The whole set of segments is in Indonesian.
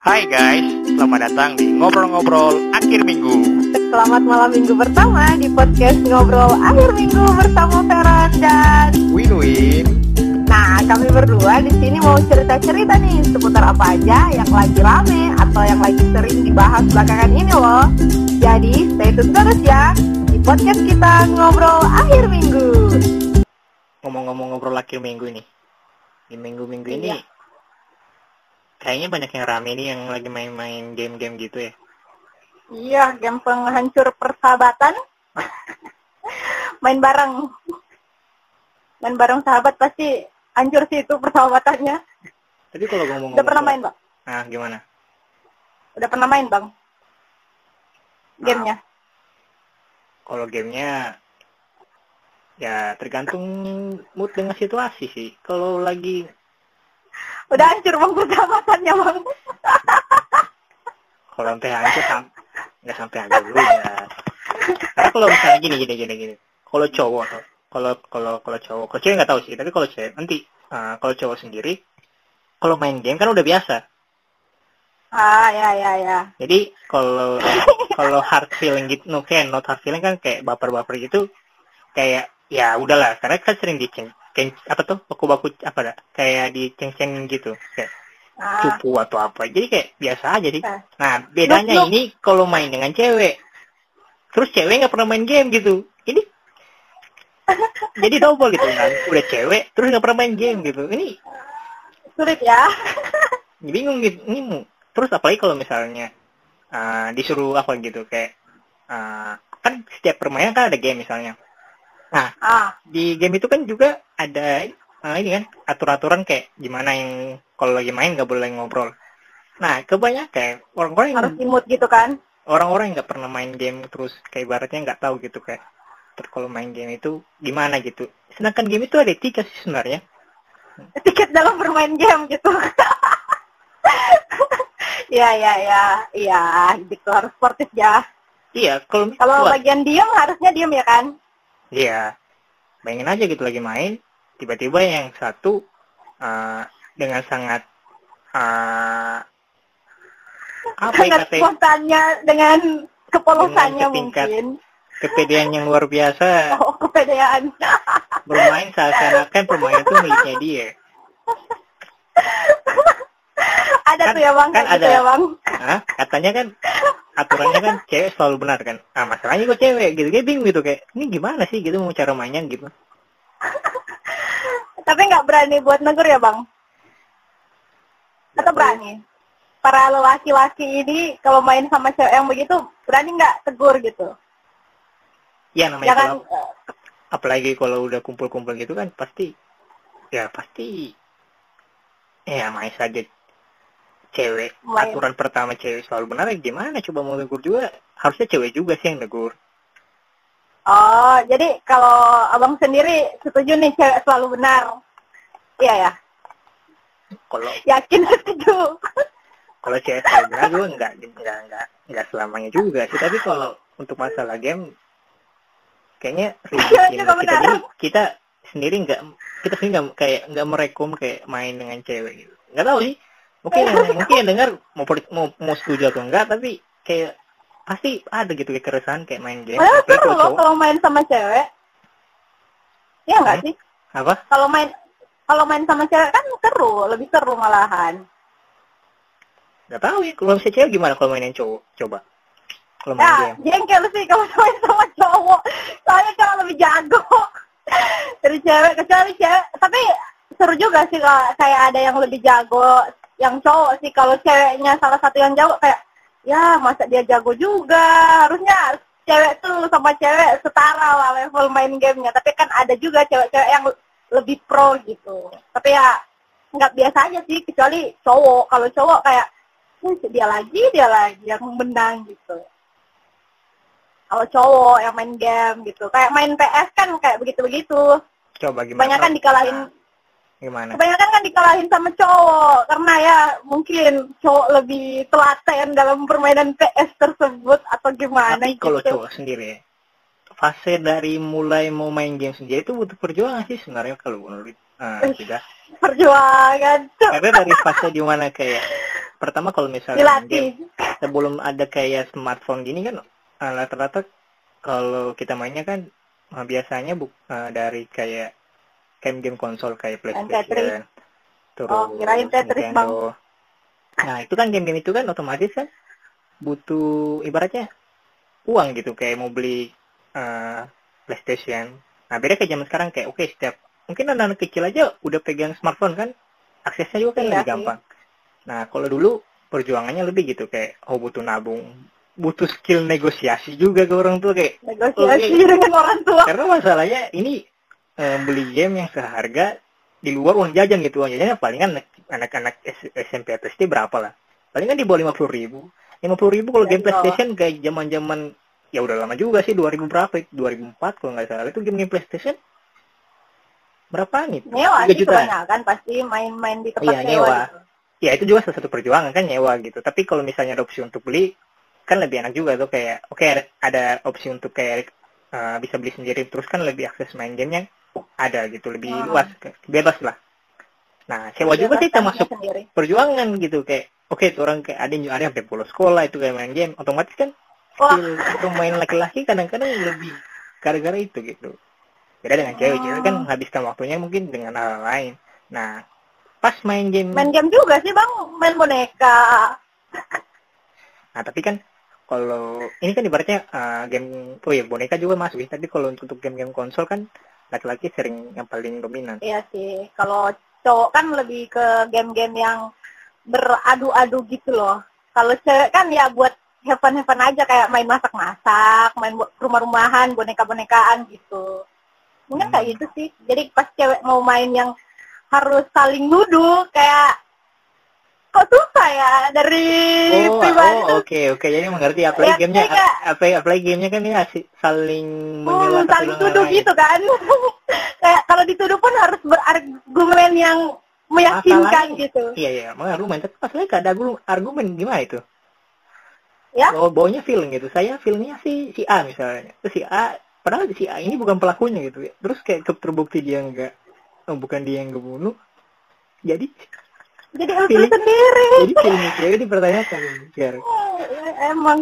Hai guys, selamat datang di ngobrol-ngobrol akhir minggu. Selamat malam minggu pertama di podcast ngobrol akhir minggu bersama Feran dan Win-win. Nah, kami berdua di sini mau cerita-cerita nih seputar apa aja yang lagi rame atau yang lagi sering dibahas belakangan ini loh. Jadi, stay tune terus ya di podcast kita ngobrol akhir minggu. Ngomong-ngomong ngobrol akhir minggu ini. Di minggu-minggu ini Iya. Kayaknya banyak yang rame nih yang lagi main-main game-game gitu ya. Iya, game penghancur persahabatan. Main bareng. Main bareng sahabat pasti hancur sih itu persahabatannya. Tapi kalau ngomong Udah pernah main, Bang? Nah, gimana? Udah pernah main, Bang? Gamenya? Kalau gamenya ya tergantung mood dengan situasi sih. Kalau lagi Udah hancur bang persahabatannya bang. kalau sampai hancur sam nggak sampai hancur dulu ya. Karena kalau misalnya gini gini gini gini. Kalau cowok kalau kalau kalau cowok, kalau cewek nggak tahu sih. Tapi kalau cewek nanti uh, kalau cowok sendiri, kalau main game kan udah biasa. Ah ya ya ya. Jadi kalau kalau hard feeling gitu, no kayak not hard feeling kan kayak baper-baper gitu, kayak ya udahlah. Karena kan sering diceng, ceng, apa tuh baku-baku apa dah, kayak diceng-cengin gitu, kayak Ah, cupu atau apa. Jadi kayak biasa aja sih. Ah. Nah bedanya Look, look. ini kalau main dengan cewek, terus cewek nggak pernah main game gitu. Ini jadi double gitu kan. Udah cewek, terus nggak pernah main game gitu. Ini sulit ya. bingung gitu ini terus apalagi kalau misalnya uh, disuruh apa gitu kayak uh, kan setiap permainan kan ada game misalnya nah Ah di game itu kan juga ada uh, ini kan aturan-aturan kayak gimana yang kalau lagi main nggak boleh ngobrol nah kebanyakan orang-orang yang harus imut gitu kan. orang-orang yang nggak pernah main game terus kayak ibaratnya nggak tahu gitu kayak kalau main game itu gimana gitu sedangkan game itu ada etika sih sebenarnya Tiket dalam bermain game gitu. ya ya ya ya gitu harus sportif ya. iya kalau Kalau bagian diem harusnya diem ya kan. Iya, bayangin aja gitu lagi main, tiba-tiba yang satu uh, dengan sangat uh, apa ya Sangat kata spontannya dengan kepolosannya mungkin. kepedean yang luar biasa Oh kepedean. bermain seakan-akan permainan itu miliknya dia. ada Kan- tuh ya bang. kan ada- ya bang. Hah? Katanya kan aturannya kan cewek selalu benar kan. Ah masalahnya kok cewek gitu, kayak bingung gitu kayak ini gimana sih gitu mau cara mainnya gitu. Tapi nggak berani buat negur ya bang? Atau berani? Para lelaki-laki ini kalau main sama cewek yang begitu berani nggak tegur gitu? Ya namanya Jangan kalau apalagi kalau udah kumpul-kumpul gitu kan pasti ya pasti ya main saja cewek. Aturan pertama cewek selalu benar ya gimana? Coba mau negur juga. Harusnya cewek juga sih yang negur. Oh, jadi kalau abang sendiri setuju nih cewek selalu benar? Iya ya, kalau yakin setuju. kalau cewek selalu benar gue nggak nggak nggak nggak selamanya juga sih. Tapi kalau untuk masalah game kayaknya kita. ini kita sendiri nggak kita sendiri nggak kayak nggak merekom kayak main dengan cewek gitu. Nggak tahu sih mungkin yang- mungkin yang dengar mau mau mau setuju atau enggak tapi kayak pasti ada gitu kayak keresahan kayak main game Padahal seru loh cowok kalau main sama cewek. Iya nggak Hmm? sih? apa Kalau main kalau main sama cewek kan seru, lebih seru malahan. nggak tahu ya kalau misalnya cewek gimana kalau mainin cowok coba kalau main Ya, game jengkel sih kalau main sama cowok. Soalnya cowok lebih jago dari cewek kecuali cewek. Tapi seru juga sih kalau kayak ada yang lebih jago yang cowok sih. Kalau ceweknya salah satu yang jago kayak ya masa dia jago juga. Harusnya cewek tuh sama cewek setara lah level main gamenya. Tapi kan ada juga cewek-cewek yang lebih pro gitu. Tapi ya nggak biasa aja sih kecuali cowok. Kalau cowok kayak "Hmm, dia lagi dia lagi yang menang gitu kalau cowok yang main game gitu kayak main PS kan kayak begitu begitu coba gimana kebanyakan dikalahin gimana kebanyakan kan dikalahin sama cowok karena ya mungkin cowok lebih telaten dalam permainan PS tersebut atau gimana tapi kalau gitu. cowok sendiri ya fase dari mulai mau main game sendiri itu butuh perjuangan sih sebenarnya kalau menurut uh, kita Perjuangan. Karena dari fase di mana kayak pertama kalau misalnya game, sebelum ada kayak smartphone gini kan eh, rata-rata kalau kita mainnya kan eh, biasanya bu eh, dari kayak game-game konsol kayak. PlayStation terus Oh, kirain Tetris, Nintendo. Nah, itu kan game-game itu kan otomatis kan butuh ibaratnya uang gitu kayak mau beli eh, PlayStation. Nah, beda kayak zaman sekarang kayak oke setiap mungkin anak-anak kecil aja udah pegang smartphone kan aksesnya juga kan Iya lebih gampang. Nah, kalau dulu perjuangannya lebih gitu kayak oh butuh nabung, butuh skill negosiasi juga ke orang tua kayak Negosiasi Oke. dengan orang tua. karena masalahnya ini eh, beli game yang seharga di luar uang jajan gitu. Uang jajannya palingan anak- anak-anak SMP atau SD berapa lah. Palingan di bawah lima puluh ribu. lima puluh ribu kalau Ya, game. PlayStation kayak zaman zaman ya udah lama juga sih 2000 berapa dua ribu empat kalau nggak salah. Itu game game PlayStation? Berapaan itu? Nyewa sih juta kebanyakan pasti main-main di tempat Iya, sewa. nyewa. gitu. ya itu juga salah satu perjuangan kan nyewa gitu. Tapi kalau misalnya ada opsi untuk beli kan lebih enak juga tuh kayak oke ada, ada opsi untuk kayak eh, bisa beli sendiri. Terus kan lebih akses main gamenya ada gitu lebih Hmm. luas kayak bebas lah nah sewa juga sih termasuk sendiri. perjuangan gitu kayak oke tuh orang kayak ada yang ada yang sampai bolos sekolah itu kayak main game otomatis kan skill untuk main laki-laki kadang-kadang lebih gara-gara itu gitu beda dengan cewek cewek kan Oh. menghabiskan waktunya mungkin dengan hal lain nah pas main game main game juga sih bang, main boneka. Nah, tapi kan kalau ini kan ibaratnya uh, game oh ya boneka juga masuk ya. Tapi kalau untuk game-game konsol kan laki-laki sering yang paling dominan. Iya sih, kalau cowok kan lebih ke game-game yang beradu-adu gitu loh. Kalau cewek kan ya buat heaven-heaven aja kayak main masak-masak, main rumah-rumahan, boneka-bonekaan gitu. Mungkin Hmm. kayak gitu sih. Jadi pas cewek mau main yang harus saling nuduh kayak kok susah ya dari Oh, pribadi oh, tuh. oke oke. Jadi mengerti apalagi Ya, gamenya kayak- apa apalagi gamenya kan ini asik saling Hmm, menyela saling tuduh lain. gitu kan. kayak kalau dituduh pun harus berargumen yang meyakinkan Masalahnya- gitu. Iya iya, mengargumen. Tapi masalahnya gak ada argumen, gimana itu? Ya. Oh, baunya feeling gitu. Saya feelingnya si si A misalnya. Terus si A, padahal si A ini bukan pelakunya gitu ya. Terus kayak terbukti dia enggak, oh, bukan dia yang ngebunuh. Jadi Jadi Feeling- sendiri. jadi feelingnya cewek dipertanyakan. Biar Ya, Emang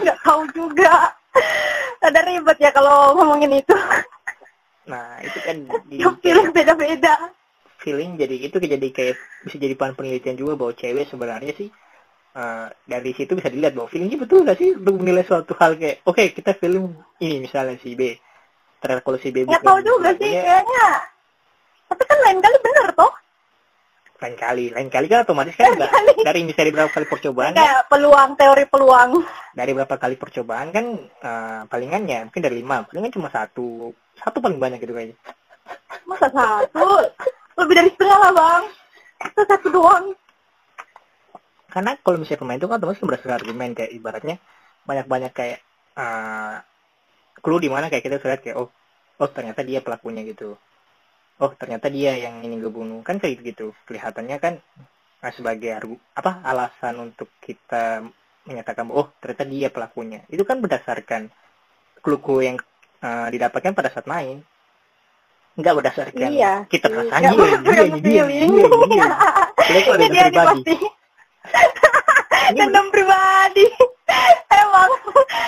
nggak tahu juga. Ada ribet ya kalau ngomongin itu. Nah, itu kan di feeling beda-beda. feeling jadi itu jadi kayak bisa jadi bahan penelitian juga bahwa cewek sebenarnya sih eh, dari situ bisa dilihat bahwa feelingnya betul gak sih untuk menilai suatu hal kayak oke kita film ini misalnya si B ternyata kalau si B Nggak bukan tahu juga sih kayaknya. Tapi kan lain kali bener toh. Lain kali lain kali kan otomatis kan enggak dari misalnya berapa kali percobaan kan, Kayak peluang, teori peluang. dari berapa kali percobaan kan eh, palingannya mungkin dari lima palingan cuma satu satu paling banyak gitu kayaknya Masa satu? Lebih dari setengah lah bang. Masa satu doang. karena kalau misalnya pemain itu kan otomatis berdasarkan argumen kayak ibaratnya banyak-banyak kayak eh clue di mana kayak kita lihat kayak oh oh ternyata dia pelakunya gitu oh ternyata dia yang ini ngebunuh kan kayak gitu kelihatannya kan nah, sebagai argu apa alasan untuk kita menyatakan oh ternyata dia pelakunya itu kan berdasarkan clue-clue yang eh, didapatkan pada saat main nggak berdasarkan Iya. kita perasaan Nggak dia ini dia dia dia dia Ini ada dia nih pribadi. Dendam. Emang.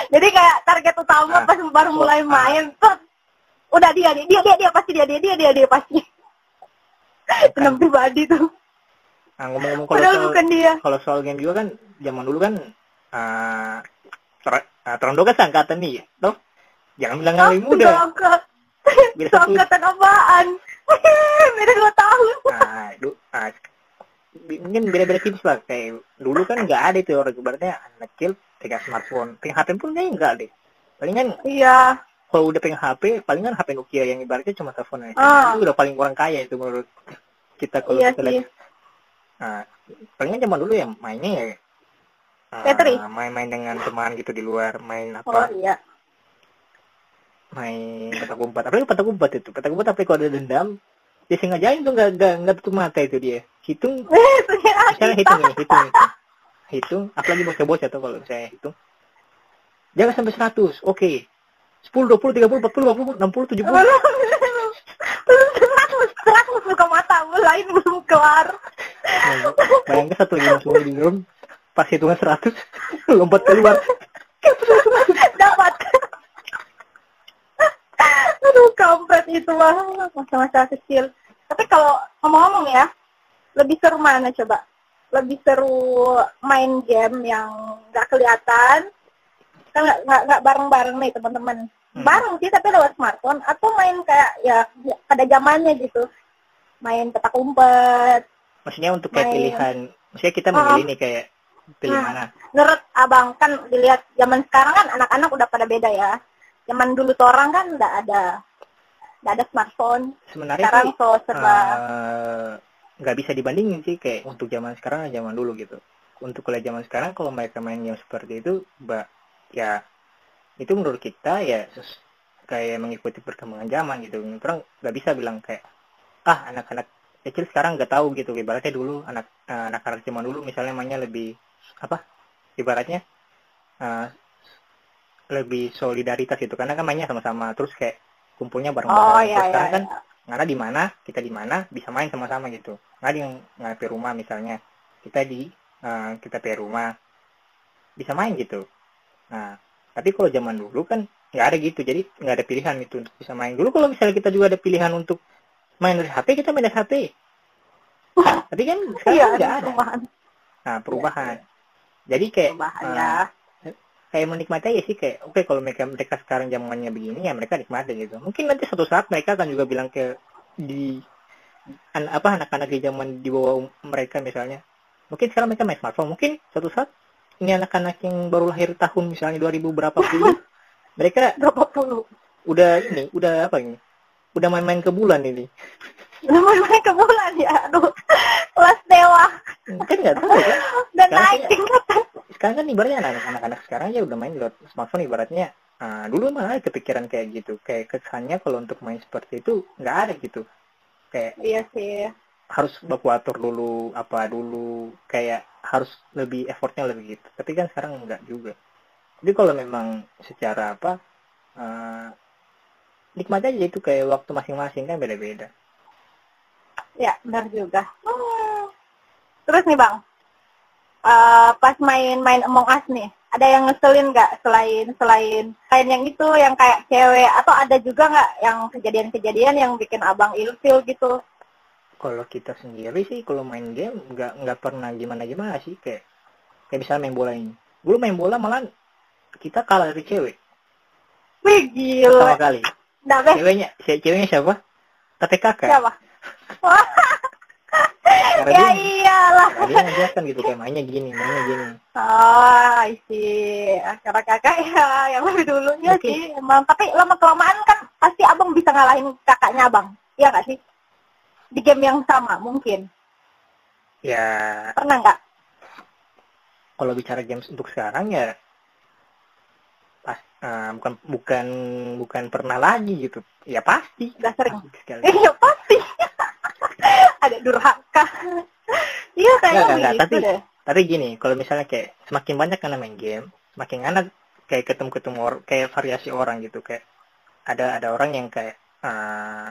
Jadi kayak target utama Ah, pas baru mulai ah. main tuh udah dia nih, dia dia dia pasti dia dia dia dia dia pasti. Dendam pribadi tuh. Nah, ngomong-ngomong kalau soal, bukan dia. kalau soal game juga kan zaman dulu kan uh, ter, uh, Terondo kan seangkatan nih ya, toh? Jangan bilang Ah, lebih muda. Satu. Seangkatan apaan? Beda dua tahun. Nah, du, ah, mungkin beda-beda tipis lah. Kayak dulu kan nggak ada itu orang ibaratnya anak kecil pegang smartphone, pegang HP pun kayaknya nggak deh. Palingan Iya. Kalau udah pegang HP, palingan HP Nokia yang ibaratnya cuma telepon aja. Ah. Itu udah paling orang kaya itu menurut kita kalau Iya kita sih. lihat. Nah, palingan zaman dulu ya mainnya ya ah, Tetris. main-main dengan teman gitu di luar, main Oh apa? iya. Main petak umpet. Apalagi petak umpet itu. Petak umpet tapi kalau ada dendam, dia sengajain tuh nggak nggak nggak tutup mata itu dia. Hitung, misalnya hitung ini, hitung, hitung, hitung. Apalagi bocah-bocah tuh kalau saya hitung. Jangan sampai 100, oke. 10, 20, 30, 40, 50, 60, 70. Seratus, seratus. buka mata lain belum kelar bayangkan satu lagi masuk di room pas hitungan seratus lompat keluar dapat aduh kampret itu mah masa-masa kecil tapi kalau ngomong-ngomong ya lebih seru mana coba lebih seru main game yang nggak kelihatan kan nggak nggak bareng-bareng nih teman-teman. Bareng sih tapi lewat smartphone. Atau main kayak ya ya, pada zamannya gitu. Main petak umpet. Maksudnya untuk kayak Main. pilihan. Maksudnya kita Oh. memilih nih kayak pilih Hmm. mana. menurut abang kan dilihat zaman sekarang kan anak-anak udah pada beda ya. Zaman dulu tuh orang kan nggak ada nggak ada smartphone. Sebenarnya sekarang sih so serba eh, nggak bisa dibandingin sih kayak untuk zaman sekarang zaman dulu gitu. Untuk kuliah zaman sekarang kalau mereka main game seperti itu mbak ya itu menurut kita ya kayak mengikuti perkembangan zaman gitu. Orang nggak bisa bilang kayak ah anak-anak kecil sekarang nggak tahu gitu. Ibaratnya dulu anak eh, anak-anak zaman dulu misalnya mainnya lebih apa ibaratnya eh, lebih solidaritas gitu. Karena kan mainnya sama-sama terus kayak kumpulnya bareng-bareng oh Terus ya ya, sekarang kan ya. karena di mana kita di mana bisa main sama-sama gitu. Nggak ada yang di rumah misalnya kita di eh, kita di rumah bisa main gitu. Nah tapi kalau zaman dulu kan nggak ada gitu. Jadi nggak ada pilihan itu untuk bisa main. Dulu kalau misalnya kita juga ada pilihan untuk main dari HP kita main dari HP tapi kan sekarang iya nggak ada. perubahan. Nah perubahan. Jadi kayak perubahan ya. kayak menikmati aja sih kayak oke kalau mereka mereka sekarang zamannya begini ya mereka nikmati gitu. Mungkin nanti suatu saat mereka akan juga bilang ke di an- apa anak-anak di zaman di bawah um- mereka misalnya mungkin sekarang mereka main smartphone. Mungkin suatu saat ini anak-anak yang baru lahir tahun misalnya 2000 berapa puluh mereka berapa puluh? udah ini udah apa ini? Udah main-main ke bulan ini. Main ke bulan ya? Aduh kelas dewa. Kan nggak tahu kan? Dan naik tingkatan. sekarang kan ibaratnya anak- anak-anak sekarang ya udah main lewat smartphone ibaratnya ah, dulu malah kepikiran kayak gitu. Kayak kesannya kalau untuk main seperti itu nggak ada gitu. Kayak iya sih harus baku atur dulu apa dulu kayak harus lebih effortnya lebih gitu. Tapi kan sekarang enggak juga. Jadi kalau memang secara apa eh nikmat aja itu kayak waktu masing-masing kan beda-beda. Ya benar juga. Hmm. terus nih bang. Eh, pas main-main Among Us nih ada yang ngeselin nggak selain selain selain yang itu yang kayak cewek? Atau ada juga nggak yang kejadian-kejadian yang bikin abang ilfil gitu kalau kita sendiri sih kalau main game nggak nggak pernah gimana gimana sih kayak kayak misalnya main bola ini. Dulu main bola malah kita kalah dari cewek. Wih pertama gila kali. Nggak beh ceweknya si- ceweknya siapa? Kakak kakak. Siapa? Wah, karena ya dia iyalah. karena dia ngajarkan gitu kayak mainnya gini mainnya gini. Oh, isi acara kakak ya yang lebih dulunya Oke. sih emang. Tapi lama kelamaan kan pasti abang bisa ngalahin kakaknya abang. Iya nggak sih? Di game yang sama mungkin. ya Pernah nggak? kalau bicara games untuk sekarang ya pas eh, bukan bukan bukan pernah lagi gitu ya pasti Udah sering. Iya pasti. Ada durhaka. Iya kayaknya nggak, begitu tapi- deh. tapi gini kalau misalnya kayak semakin banyak karena main game semakin anak kayak ketemu ketemu orang kayak variasi orang gitu kayak ada ada orang yang kayak eh,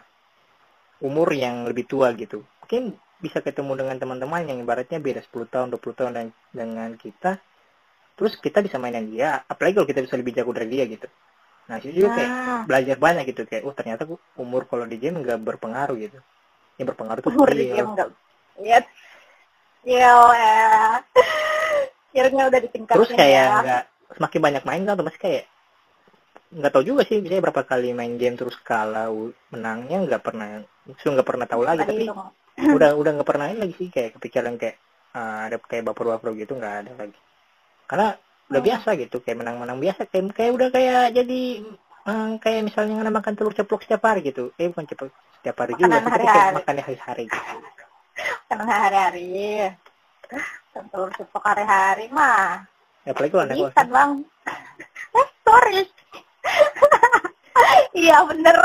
umur yang lebih tua gitu mungkin bisa ketemu dengan teman-teman yang ibaratnya beda 10 tahun 20 tahun dan dengan kita terus kita bisa mainin dia apalagi kalau kita bisa lebih jago dari dia gitu nah itu juga kayak Nah, belajar banyak gitu kayak oh ternyata umur kalau di game nggak berpengaruh gitu yang berpengaruh tuh umur di game nggak. Iya. Iya. ya. Akhirnya udah ditingkatin terus kayak ya. nggak semakin banyak main kan otomatis kayak nggak tahu juga sih misalnya berapa kali main game terus kalah menangnya nggak pernah justru nggak pernah tahu lagi tapi udah udah nggak pernah lagi sih kayak kepikiran kayak ah, ada kayak baper-baper gitu nggak ada lagi karena udah Hmm. biasa gitu kayak menang-menang biasa kayak kayak udah kayak jadi eh, kayak misalnya makan telur ceplok setiap hari gitu eh bukan ceplok setiap hari juga Makanan tapi kayak hari-hari. makannya hari-hari gitu Karena hari-hari. Telur ceplok hari-hari mah. ya, apalagi kalau anak bang. Sorry. Iya bener.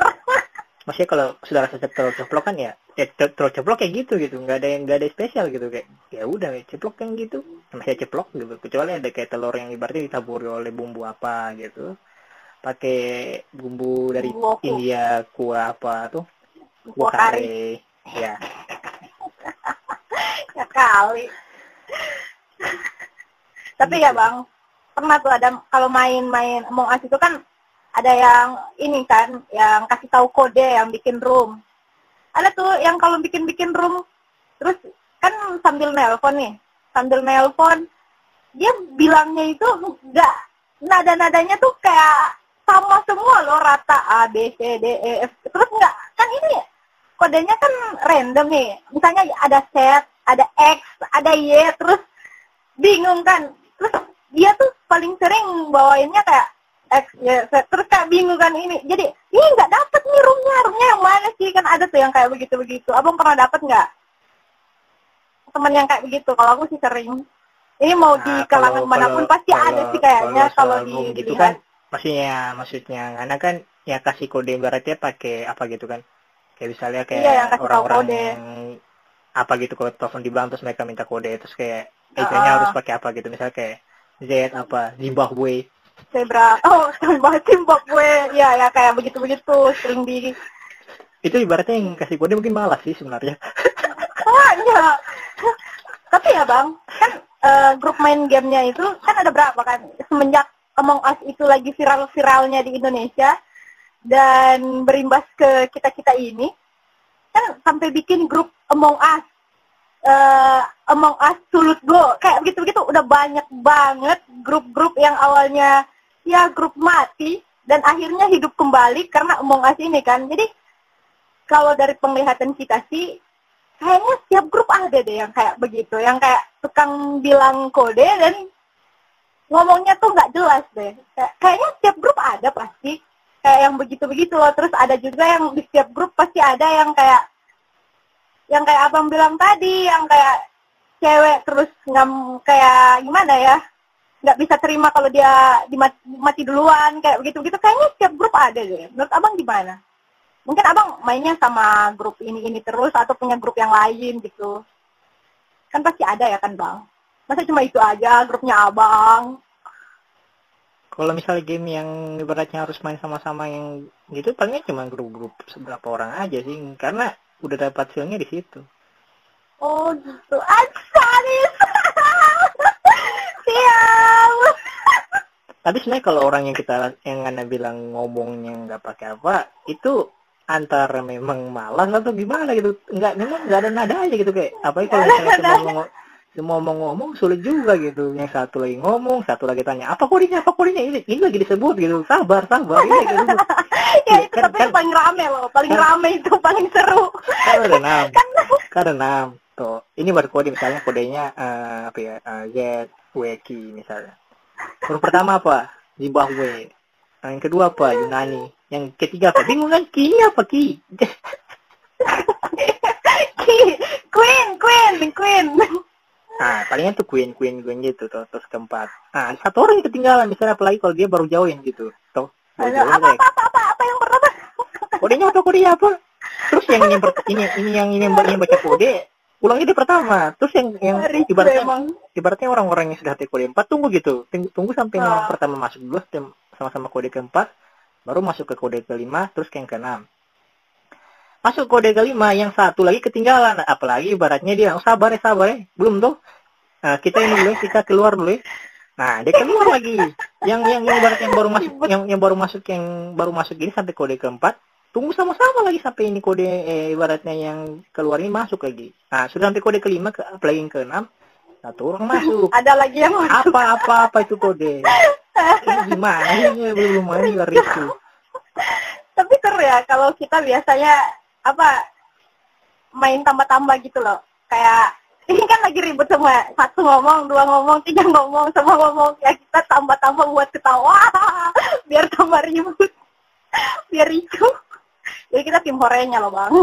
maksudnya kalau sudah rasa telur ceplok kan ya ya tel- telur ceplok kayak gitu gitu nggak ada yang nggak ada yang spesial gitu kayak ya udah ceplok yang gitu masih ceplok gitu kecuali ada kayak telur yang ibaratnya ditaburi oleh bumbu apa gitu pakai bumbu dari. India kuah apa tuh Kuah kari. kare ya ya kali tapi ya bang pernah tuh ada kalau main-main Among Us itu kan ada yang ini kan yang kasih tahu kode yang bikin room. Ada tuh yang kalau bikin-bikin room terus kan sambil nelpon nih sambil nelpon dia bilangnya itu enggak nada-nadanya tuh kayak sama semua loh rata A B C D E F. Terus enggak kan ini kodenya kan random nih. Misalnya ada Z ada X ada Y terus bingung kan dia tuh paling sering bawainnya kayak X Y Z terus kayak bingung kan ini. Jadi ini nggak dapet nih roomnya roomnya yang mana sih? Kan ada tuh yang kayak begitu begitu abang pernah dapet nggak? Teman yang kayak begitu kalau aku sih sering. Ini mau di Nah, kalangan kalau- mana pun kalau- pasti ada sih kayaknya kalau soal di gitu dilihat. kan maksudnya maksudnya karena kan ya kasih kode ibaratnya pakai apa gitu kan. Kayak misalnya kayak Iya, yang kasih tahu orang-orang kode. yang apa gitu kalau telepon di bank terus mereka minta kode terus kayak ejanya harus pakai apa gitu. Misalnya kayak Z apa Zimbabwe. Zebra. Oh timbok gue ya ya kayak begitu begitu sering di itu ibaratnya yang kasih kode mungkin malas sih sebenarnya. Oh ya tapi ya bang kan eh, grup main gamenya itu kan ada berapa kan? Semenjak Among Us itu lagi viral-viralnya di Indonesia dan berimbas ke kita kita ini kan sampai bikin grup Among Us eh Among Us Sulut Go. Kayak begitu begitu udah banyak banget grup-grup yang awalnya ya grup mati dan akhirnya hidup kembali karena Among Us ini kan. Jadi kalau dari penglihatan kita sih kayaknya setiap grup ada deh yang kayak begitu yang kayak tukang bilang kode dan ngomongnya tuh nggak jelas deh. Kayak- kayaknya setiap grup ada pasti. Kayak yang begitu-begitu loh. Terus ada juga yang di setiap grup pasti ada yang kayak yang kayak abang bilang tadi yang kayak cewek terus nggak kayak gimana ya? Nggak bisa terima kalau dia dimati, mati duluan kayak begitu begitu kayaknya setiap grup ada deh. Menurut abang gimana? Mungkin abang mainnya sama grup ini ini terus atau punya grup yang lain gitu. Kan pasti ada ya kan bang? Masa cuma itu aja grupnya abang? Kalau misalnya game yang ibaratnya harus main sama-sama yang gitu palingnya cuma grup-grup seberapa orang aja sih. Karena udah dapat hasilnya di situ. Oh gitu Aksaris siap tapi sebenarnya kalau orang yang kita yang anda bilang ngomongnya nggak pakai apa itu antara memang malas atau gimana gitu. Nggak memang nggak ada nada aja gitu kayak apa kalau misalnya cuma ngomong ngomong-ngomong sulit juga gitu. Yang satu lagi ngomong satu lagi tanya apa kodenya apa kodenya ini ini lagi disebut gitu. Sabar sabar. Ini gitu ya itu Kan- tapi kan- itu paling rame loh paling kan- rame itu paling seru. Kan ada enam. Kan ada enam. Tuh ini baru kode misalnya kodenya eh, apa ya eh, Z W Q misalnya. Huruf pertama apa? Zimbabwe yang kedua apa? Yunani. Yang ketiga apa? Bingung kan? Ki apa? Ki Ki- Queen Queen Queen. Nah palingnya tuh Queen Queen Queen gitu tuh terus keempat. Nah satu orang yang ketinggalan misalnya apalagi kalau dia baru join gitu. Tuh Aduh, apa apa apa apa apa yang pertama kodenya apa kodenya apa? Terus yang yang per- ini ini yang ini yang baca kode ulangnya di pertama. Terus yang yang ibaratnya ibaratnya orang-orang yang sudah hati kode 4 tunggu gitu. Tunggu, tunggu sampai yang Ah. pertama masuk dulu sama-sama kode keempat baru masuk ke kode kelima terus ke yang keenam. Masuk kode kelima yang satu lagi ketinggalan. Apalagi ibaratnya dia "Oh, sabar ya sabar ya. Belum tuh. Nah, kita ini dulu ya, kita keluar dulu ya nah dia keluar lagi. Yang yang yang ibaratnya yang baru masuk yang yang baru masuk yang baru masuk ini sampai kode keempat tunggu sama-sama lagi sampai ini kode eh, ibaratnya yang keluar ini masuk lagi. Nah sudah sampai kode kelima ke apalagi yang keenam satu orang masuk. Ada lagi yang masuk. Apa apa apa itu kode? Ini gimana ini? Belum main juga itu tapi seru ya kalau kita biasanya apa main tambah-tambah gitu loh. Kayak ini kan lagi ribut semua satu ngomong dua ngomong tiga ngomong semua ngomong. Ya kita tambah-tambah buat ketawa. Biar tambah ribut. Biar ricu. Jadi kita tim horenya loh bang.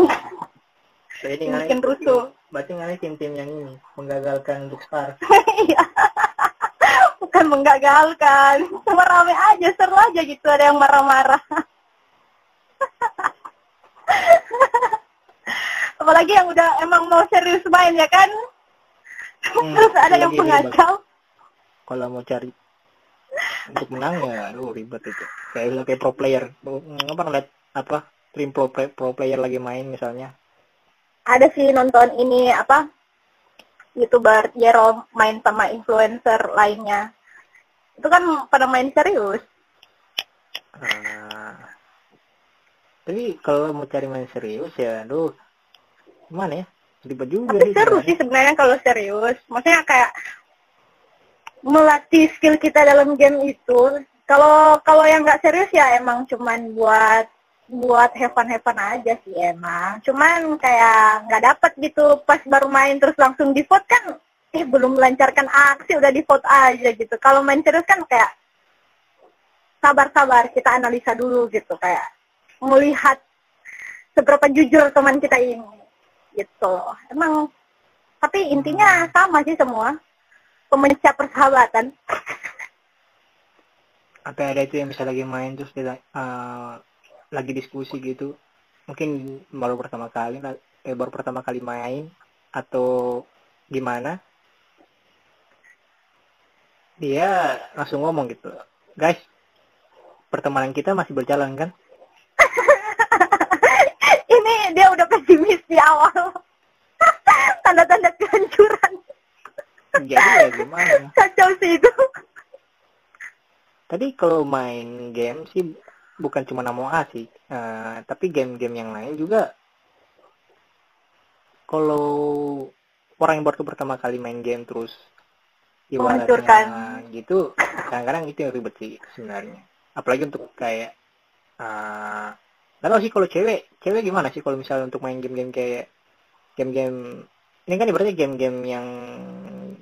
Jadi bikin rusuh. berarti ngalih tim-tim yang ini menggagalkan untuk start. Iya. bukan menggagalkan. Cuma rame aja seru aja gitu. Ada yang marah-marah. Apalagi yang udah emang mau serius main ya kan Hmm, terus ada yang lagi ribet. pengacau kalau mau cari untuk menang ya lu ribet itu. Kayak kayak pro player. Apa ngeliat apa tim pro, play- pro player lagi main misalnya. Ada sih nonton ini apa youtuber Jero main sama influencer lainnya. Itu kan pada main serius. Ah. tapi kalau mau cari main serius ya aduh gimana ya ribet juga tapi sih seru sih sebenarnya kalau serius. Maksudnya kayak melatih skill kita dalam game itu. Kalau kalau yang nggak serius ya emang cuman buat buat have fun aja sih emang. Cuman kayak nggak dapet gitu. Pas baru main terus langsung di vote kan eh belum melancarkan aksi udah di vote aja gitu. Kalau main serius kan kayak sabar-sabar kita analisa dulu gitu. Kayak melihat seberapa jujur teman kita ini gitu. Emang tapi intinya sama sih semua. Pemecah persahabatan. Apa ada itu yang bisa lagi main terus dia eh, lagi diskusi gitu? Mungkin baru pertama kali eh, baru pertama kali main atau gimana? Dia langsung ngomong gitu. Guys pertemanan kita masih berjalan kan dia udah pesimis di awal. Tanda-tanda kehancuran. Jadi ya gimana? Kacau sih itu. Tadi kalau main game sih bukan cuma Namo A sih. Eh, tapi game-game yang lain juga kalau orang yang baru pertama kali main game terus ibaratnya gitu kadang-kadang itu yang ribet sih sebenarnya. Apalagi untuk kayak uh, tahu sih kalau cewek cewek gimana sih kalau misalnya untuk main game-game kayak game-game ini kan ibaratnya game-game yang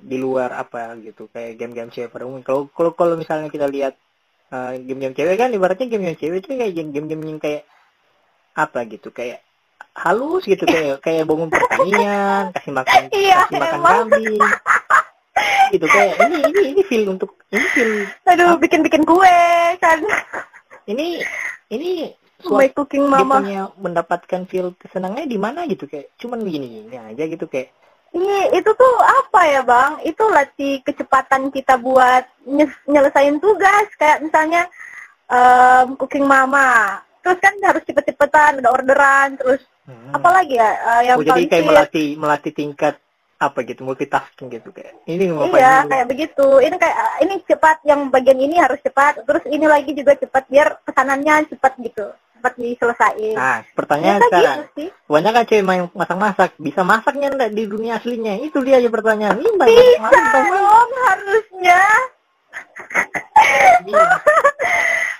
di luar apa gitu kayak game-game cewek pada umumnya. Kalau kalau kalau misalnya kita lihat uh, game-game cewek kan ibaratnya game yang cewek itu kayak game-game yang kayak apa gitu kayak halus gitu kayak kayak bangun pertanian kasih makan Iya, kasih makan kambing. Gitu kayak ini ini ini feel untuk ini feel aduh bikin-bikin kue kan. Ini ini my cooking dia mama punya mendapatkan feel kesenangannya di mana gitu kayak cuman gini gini aja gitu kayak Ini itu tuh apa ya bang? Itu latih kecepatan kita buat nye- nyelesain tugas kayak misalnya em, cooking mama. Terus kan harus cepet-cepetan, ada orderan, terus hmm. apalagi ya eh, yang oh, jadi kayak sih- melatih melatih tingkat apa gitu multitasking gitu kayak ini ngapain Iya, dulu? kayak begitu. Ini kayak ini cepat, yang bagian ini harus cepat. Terus ini lagi juga cepat biar pesanannya cepat gitu, cepat diselesaikan. nah pertanyaan Ternyata sekarang gitu banyak kan cewek main masak-masak bisa masaknya enggak di dunia aslinya itu dia aja pertanyaan ini banyak Bisa dong harusnya.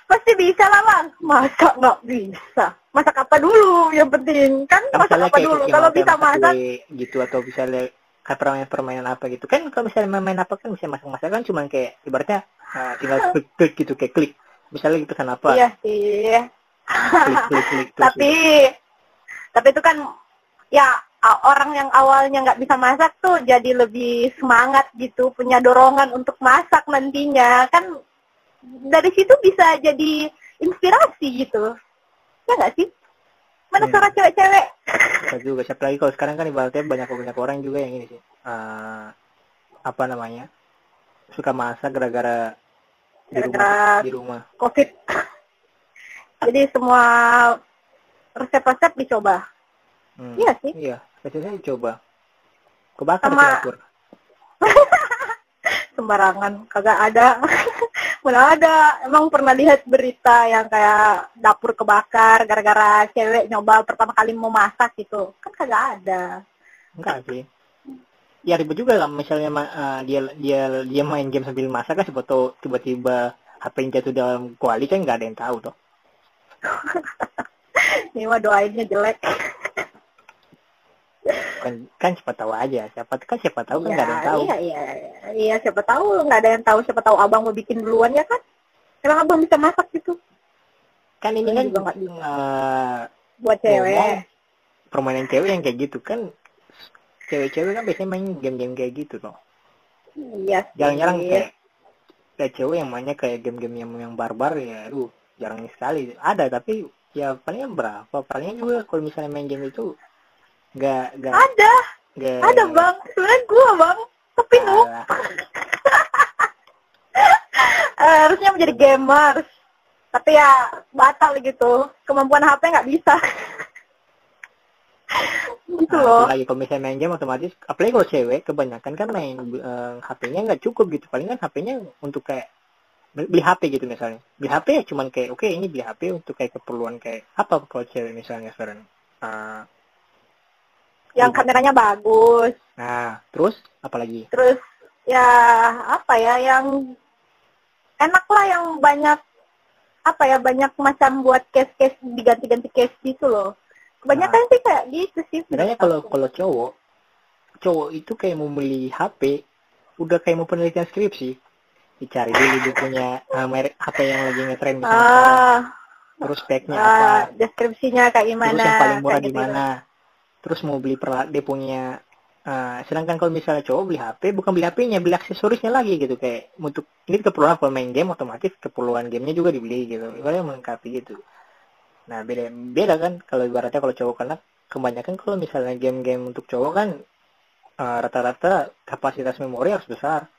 Pasti bisa lah bang. Masa nggak bisa? Masak apa dulu yang penting? Kan Kan masak apa dulu? Kalau bisa masak, kue gitu atau bisa kayak permainan permainan apa gitu kan kalau misalnya main, main apa kan bisa masak masak kan cuma kayak ibaratnya uh, tinggal klik klik gitu kayak klik misalnya lagi pesan apa iya sih. Klik klik klik terus tapi tapi itu kan ya orang yang awalnya nggak bisa masak tuh jadi lebih semangat gitu punya dorongan untuk masak nantinya. Kan dari situ bisa jadi inspirasi gitu. Ya nggak sih? Mana Hmm. suara cewek-cewek? Bisa juga siapa lagi? Kalau sekarang kan ibaratnya banyak banyak orang juga yang ini sih. Uh, apa namanya? Suka masak gara-gara di rumah di rumah. Covid jadi semua resep-resep dicoba. Hmm. iya sih. Iya biasanya coba kebakar Sama- di dapur sembarangan kagak ada. Mana ada. Emang pernah lihat berita yang kayak dapur kebakar gara-gara cewek nyoba pertama kali mau masak gitu. Kan kagak ada. Enggak sih. Ya ribet juga lah. Misalnya uh, dia dia dia main game sambil masak kan tiba-tiba HP yang jatuh dalam kuali kan nggak ada yang tahu toh ini mah doainnya jelek. Kan kan siapa tahu aja siapa kan siapa tahu kan nggak ada yang tahu. iya iya iya siapa tahu nggak ada yang tahu siapa tahu abang mau bikin duluan ya kan? Emang abang bisa masak gitu? Kan ini kan juga nggak uh, buat ngomong, cewek permainan cewek yang kayak gitu kan. Cewek-cewek kan biasanya main game-game kayak gitu toh. Iya jarang-jarang kayak kayak cewek yang mainnya kayak game-game yang yang barbar ya aduh jarang sekali. Ada tapi ya palingnya berapa? Palingnya juga kalau misalnya main game itu nggak nggak ada. nggak ada bang. Sebenarnya gua bang. Tapi nu Eh, harusnya menjadi gamers tapi ya batal gitu. Kemampuan HP nggak bisa. Gitu Nah, loh. itu lagi kalau misalnya main game otomatis, apalagi kalau cewek kebanyakan kan main eh, HP-nya nggak cukup gitu. Paling kan HP-nya untuk kayak beli HP gitu misalnya. Beli HP ya cuman kayak oke ini beli HP untuk kayak keperluan kayak apa kalau cewek misalnya sekarang. Ah, Yang kameranya bagus. nah, terus apalagi? Terus ya apa ya yang enak lah yang banyak apa ya banyak macam buat case-case diganti-ganti case gitu loh. Kebanyakan sih kayak gitu sih. Sebenarnya kalau kalau cowok, cowok itu kayak mau beli HP, udah kayak mau penelitian skripsi. Dicari dulu dia punya ah, merek HP yang lagi ngetren misalnya sekarang. ah, Terus speknya apa, ah, deskripsinya kayak gimana? terus yang paling murah di gitu. mana? Terus mau beli perla dia punya eh, sedangkan kalau misalnya cowok beli HP bukan beli HP-nya beli aksesorisnya lagi gitu. Kayak untuk ini keperluan kalau main game otomatis keperluan gamenya juga dibeli gitu. Ibaratnya melengkapi gitu. Nah beda beda kan? Kalau ibaratnya kalau cowok karena kebanyakan kalau misalnya game-game untuk cowok kan rata-rata kapasitas memori harus besar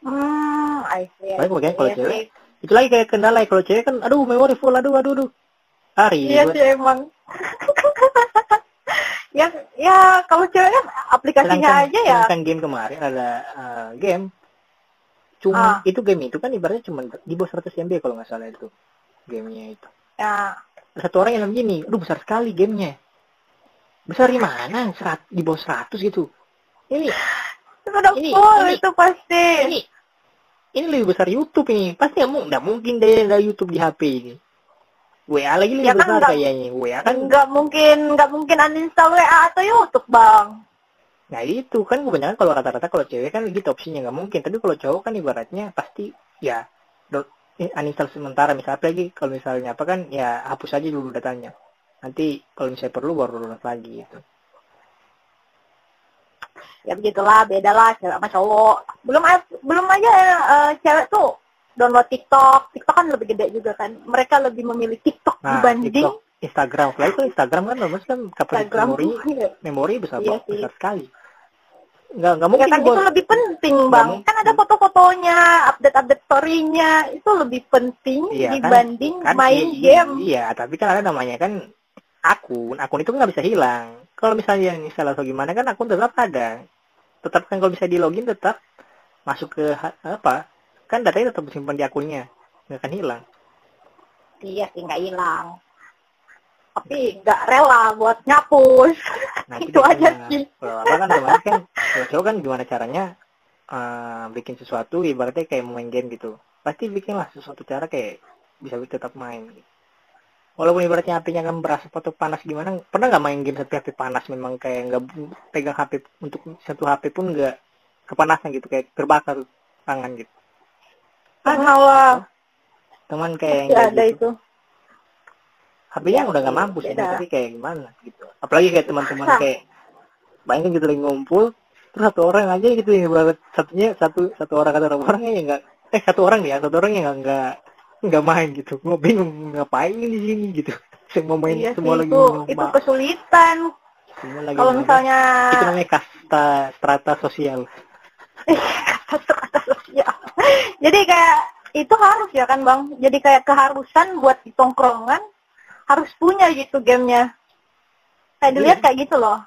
Hmm, I see. Baik, makanya kalau cewek, itu lagi kayak kendala ya. kalau cewek kan aduh memori full aduh aduh aduh hari Iya sih emang. ya ya kalau cewek kan aplikasinya aja ya. sedangkan game kemarin ada uh, game cuma Ah. itu game itu kan ibaratnya cuma di bawah 100 MB kalau nggak salah itu gamenya itu Ya. Satu orang yang bilang gini aduh besar sekali gamenya besar di mana Serat, di bawah 100 gitu ini Itu udah Ini- full ini- itu pasti. ini ini lebih besar YouTube ini pasti nggak nggak mungkin dari dari YouTube di HP ini WA lagi lebih Ya kan besar nggak- kayaknya WA kan Nggak mungkin nggak mungkin uninstall WA atau YouTube bang. Nah itu kan kebanyakan kalau rata-rata kalau cewek kan gitu opsinya nggak mungkin. Tapi kalau cowok kan ibaratnya pasti ya eh, uninstall sementara misalnya lagi kalau misalnya apa kan ya hapus aja dulu datanya. Nanti kalau misalnya perlu baru download lagi gitu. Ya begitulah beda lah cewek sama cowok. Belum belum aja eh, cewek tuh download TikTok. TikTok kan lebih gede juga kan. Mereka lebih memilih TikTok Nah, dibanding TikTok, Instagram, apalagi kalau Instagram kan bagus kan kapasitas memori memori besar Iya sih. besar sekali. Nggak nggak Ya mungkin kan buat- itu lebih penting bang. mungkin. Kan ada foto-fotonya, update-update story-nya itu lebih penting Iya, kan- dibanding kan main iya, game. Iya, tapi kan ada namanya kan akun. Akun itu nggak bisa hilang. Kalau misalnya install atau gimana kan akun tetap ada. Tetap kan kalau bisa di login tetap masuk ke apa? Kan datanya tetap disimpan di akunnya. Nggak akan hilang. Iya sih nggak hilang. Tapi nggak rela buat nyapus. Nah, itu aja sih. Kalau apa kan kemarin kan cowok kan gimana caranya eh, bikin sesuatu ibaratnya kayak main game gitu. Pasti bikinlah sesuatu cara kayak bisa tetap main. Walaupun ibaratnya HP-nya kan berasa atau panas gimana, pernah nggak main game sampai HP panas memang kayak nggak pegang HP untuk satu HP pun nggak kepanasan gitu kayak terbakar tangan gitu. Karena lah Teman kayak yang ada gitu. itu. HP-nya Ya, udah nggak sih, mampu sih, tapi kayak gimana gitu. Apalagi kayak teman-teman kayak bayangin gitu lagi ngumpul, terus satu orang aja gitu yang ibarat satunya satu satu orang kata orang yang nggak eh satu orang ya satu orang yang nggak nggak main gitu. Gue bingung ngapain di sini gitu. Semua main Iya sih semua lagi itu itu kesulitan. Semua lagi Kalau misalnya itu namanya kasta strata sosial. kata-kata sosial. Jadi kayak itu harus ya kan bang. Jadi kayak keharusan buat di tongkrongan harus punya gitu gamenya. Saya dilihat Iya. kayak gitu loh.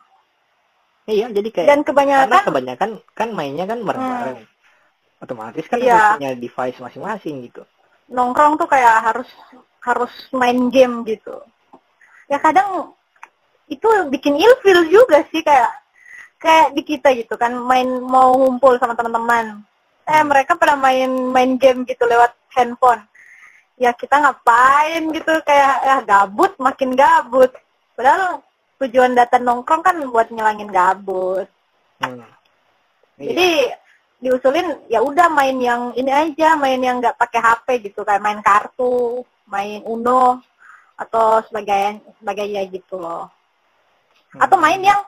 Iya, jadi kayak Dan karena kebanyakan kebanyakan kan mainnya kan bareng-bareng. Otomatis kan Hmm. Iya. punya device masing-masing gitu. Nongkrong tuh kayak harus harus main game gitu. Ya kadang itu bikin ilfil juga sih kayak kayak di kita gitu kan main mau ngumpul sama teman-teman. Eh Hmm. mereka pada main main game gitu lewat handphone. Ya kita ngapain gitu kayak ya gabut makin gabut. Padahal tujuan datang nongkrong kan buat ngilangin gabut. Hmm. Iya. Diusulin ya udah main yang ini aja, main yang nggak pakai HP gitu kayak main kartu, main Uno atau sebagainya sebagainya gitu loh. Atau main yang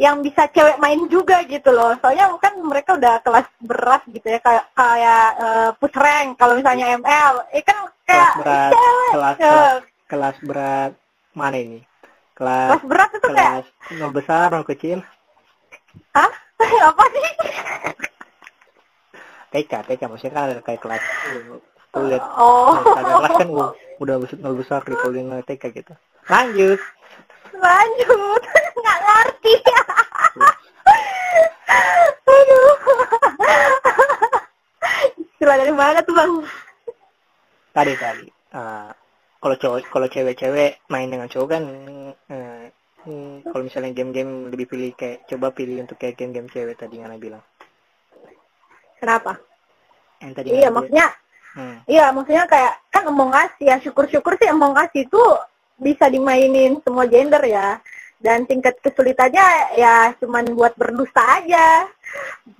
yang bisa cewek main juga gitu loh. Soalnya kan mereka udah kelas berat gitu ya kayak kayak uh, push rank kalau misalnya ML. Eh kan kayak kelas berat, cewek. kelas, eh, kelas kelas berat mana ini? Kelas kelas berat itu kayak kelas nol besar, nol kecil, hah? Apa sih? TK, TK maksudnya kan ada kayak kelas kulit. Oh. Ada kelas kan uh, udah besar besar di kulit TK gitu. Lanjut. Lanjut. Nggak ngerti. Aduh. Istilah dari mana tuh bang? tadi tadi eh, kalau cowok kalau cewek-cewek main dengan cowok kan hmm, kalau misalnya game-game lebih pilih kayak coba pilih untuk kayak game-game cewek tadi Ngana bilang Kenapa? yang tadi Iya maksudnya, hmm, iya maksudnya kayak kan Among Us ya syukur-syukur sih Among Us itu bisa dimainin semua gender ya. Dan tingkat kesulitannya ya cuman buat berdusta aja.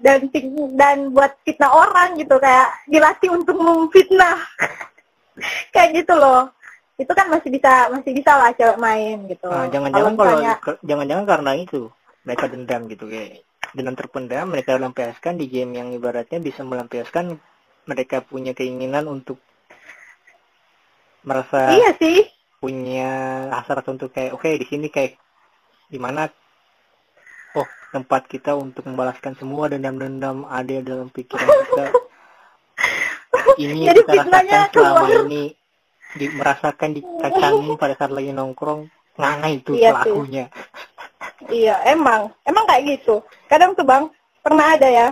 Dan ting- dan buat fitnah orang gitu kayak dilatih untuk memfitnah. Kayak gitu loh. Itu kan masih bisa masih bisa lah cewek main gitu. Ah, jangan-jangan kalau misalnya ke- jangan-jangan karena itu mereka dendam gitu kayak dengan terpendam mereka lampiaskan di game yang ibaratnya bisa melampiaskan mereka punya keinginan untuk merasa iya sih. punya hasrat untuk kayak oke di sini kayak di mana oh tempat kita untuk membalaskan semua dendam-dendam ada dalam pikiran kita. Ini Jadi kita rasakan selama keluar. ini di, merasakan dikacangin pada saat lagi nongkrong. Nganga itu Iya sih. pelakunya Iya, emang. Emang kayak gitu. Kadang tuh bang, pernah ada ya.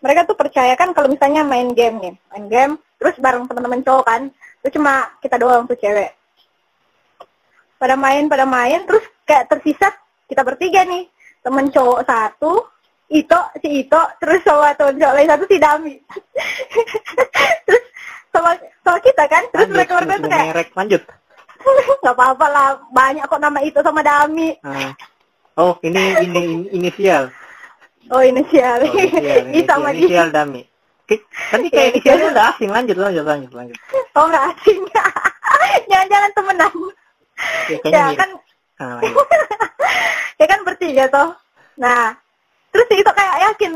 Mereka tuh percaya kan kalau misalnya main game nih. Main game, terus bareng teman-teman cowok kan. Terus cuma kita doang tuh cewek. Pada main, pada main, terus kayak tersisa kita bertiga nih. Temen cowok satu, Ito, si Ito, terus sama temen cowok lain satu si Dami. terus sama, sama kita kan. Terus lanjut mereka berdua tuh kayak, merek lanjut nggak apa-apa lah. Banyak kok nama Ito sama Dami. Ah. Oh ini ini, ini inisial Oh inisial. oh, inisial, Ih, sama inisial, inisial dami Tadi kayak Iya, inisialnya inisial. udah asing lanjut lanjut lanjut lanjut Oh nggak asing. Jangan-jangan temenan. ya, Ya mirip. kan, Ah, lanjut. ya kan bertiga toh. Nah, terus itu kayak yakin,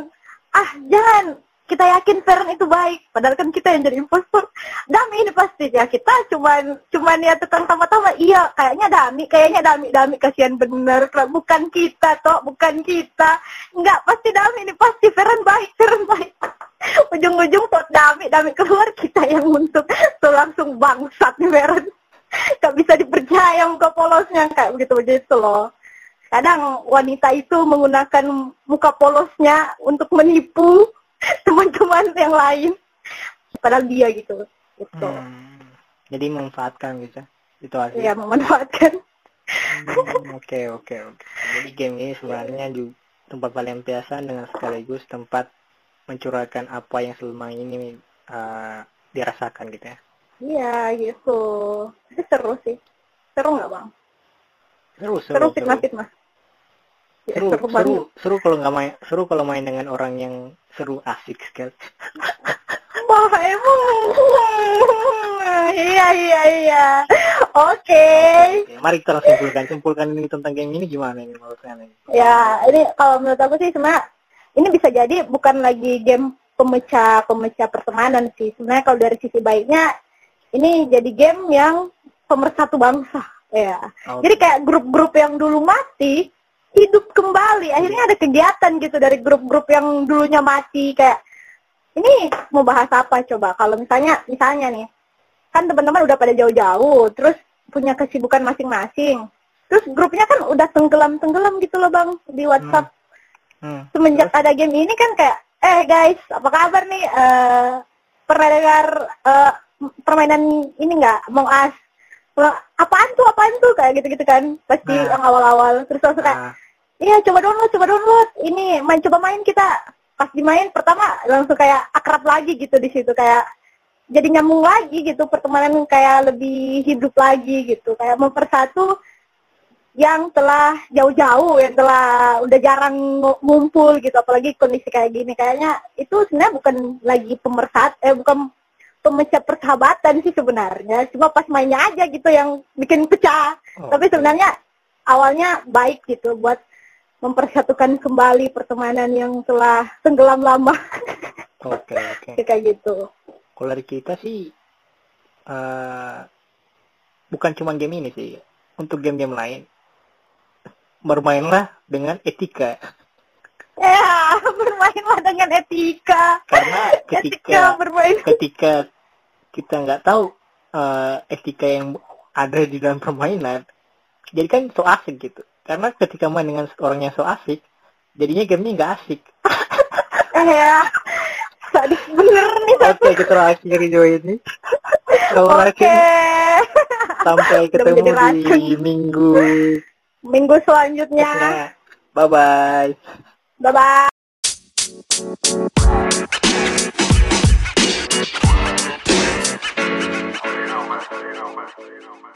ah jangan kita yakin Feren itu baik. Padahal kan kita yang jadi impostor. Dami ini pasti ya kita cuman cuman ya tukang tama-tama. Iya, kayaknya Dami, kayaknya Dami, Dami kasihan bener. Bukan kita toh, bukan kita. Enggak, pasti Dami ini pasti Feren baik, Feren baik. Ujung-ujung tot Dami, Dami keluar kita yang untuk tuh langsung bangsat nih Feren. Gak bisa dipercaya muka polosnya kayak begitu begitu loh. Kadang wanita itu menggunakan muka polosnya untuk menipu teman-teman yang lain. Padahal dia gitu. Gitu. Hmm, jadi memanfaatkan gitu situasi. Ya memanfaatkan. Hmm, Oke oke oke. Jadi game ini sebenarnya juga tempat pelampiasan dengan sekaligus tempat mencurahkan apa yang selama ini uh, dirasakan gitu ya. Iya gitu. Tapi seru sih. Seru nggak bang? Seru Seru seru seru. Ya, Seru seru seru kalau nggak main seru kalau main dengan orang yang seru asik sekali. Wah emang. Iya iya iya. Oke. Mari kita langsung simpulkan simpulkan ini tentang game ini gimana ini kalian ini? Ya, ini kalau menurut aku sih sebenarnya ini bisa jadi bukan lagi game pemecah pemecah pertemanan sih. Sebenarnya kalau dari sisi baiknya ini jadi game yang pemersatu bangsa. Ya. Oh, Jadi kayak grup-grup yang dulu mati hidup kembali. Akhirnya ada kegiatan gitu dari grup-grup yang dulunya mati kayak ini mau bahas apa coba? Kalau misalnya misalnya nih kan teman-teman udah pada jauh-jauh, terus punya kesibukan masing-masing. Terus grupnya kan udah tenggelam-tenggelam gitu loh bang di WhatsApp. hmm. Semenjak ada game ini kan kayak, eh guys, apa kabar nih? Eh pernah dengar eh, permainan ini nggak? Among Us? Wah, apaan tuh, apaan tuh? Kayak gitu-gitu kan. Pasti Nah. yang awal-awal. Terus langsung kayak, Ah, iya coba download, coba download. Ini main coba main kita. Pas dimain pertama langsung kayak akrab lagi gitu di situ kayak jadi nyambung lagi gitu pertemanan kayak lebih hidup lagi gitu. Kayak mempersatu yang telah jauh-jauh yang telah udah jarang ngu- ngumpul gitu apalagi kondisi kayak gini. Kayaknya itu sebenarnya bukan lagi pemersat eh bukan pemecah persahabatan sih sebenarnya. Cuma pas mainnya aja gitu yang bikin pecah. Oh, tapi sebenarnya awalnya baik gitu buat mempersatukan kembali pertemanan yang telah tenggelam lama Oke oke. kayak gitu. Kalau dari kita sih eh bukan cuma game ini sih. Untuk game-game lain bermainlah dengan etika. Ya, bermainlah dengan etika. Karena Etika ketika bermain. ketika kita nggak tahu eh, etika yang ada di dalam permainan, jadi kan so asik gitu karena ketika main dengan orang yang so asik jadinya gamenya nggak asik. Eh, ya. Sadis bener nih oke okay, kita akhir video ini. Oke. okay. sampai ketemu di minggu. Minggu selanjutnya. Ya. Bye bye bye bye you know, man. You know, man. You know, man.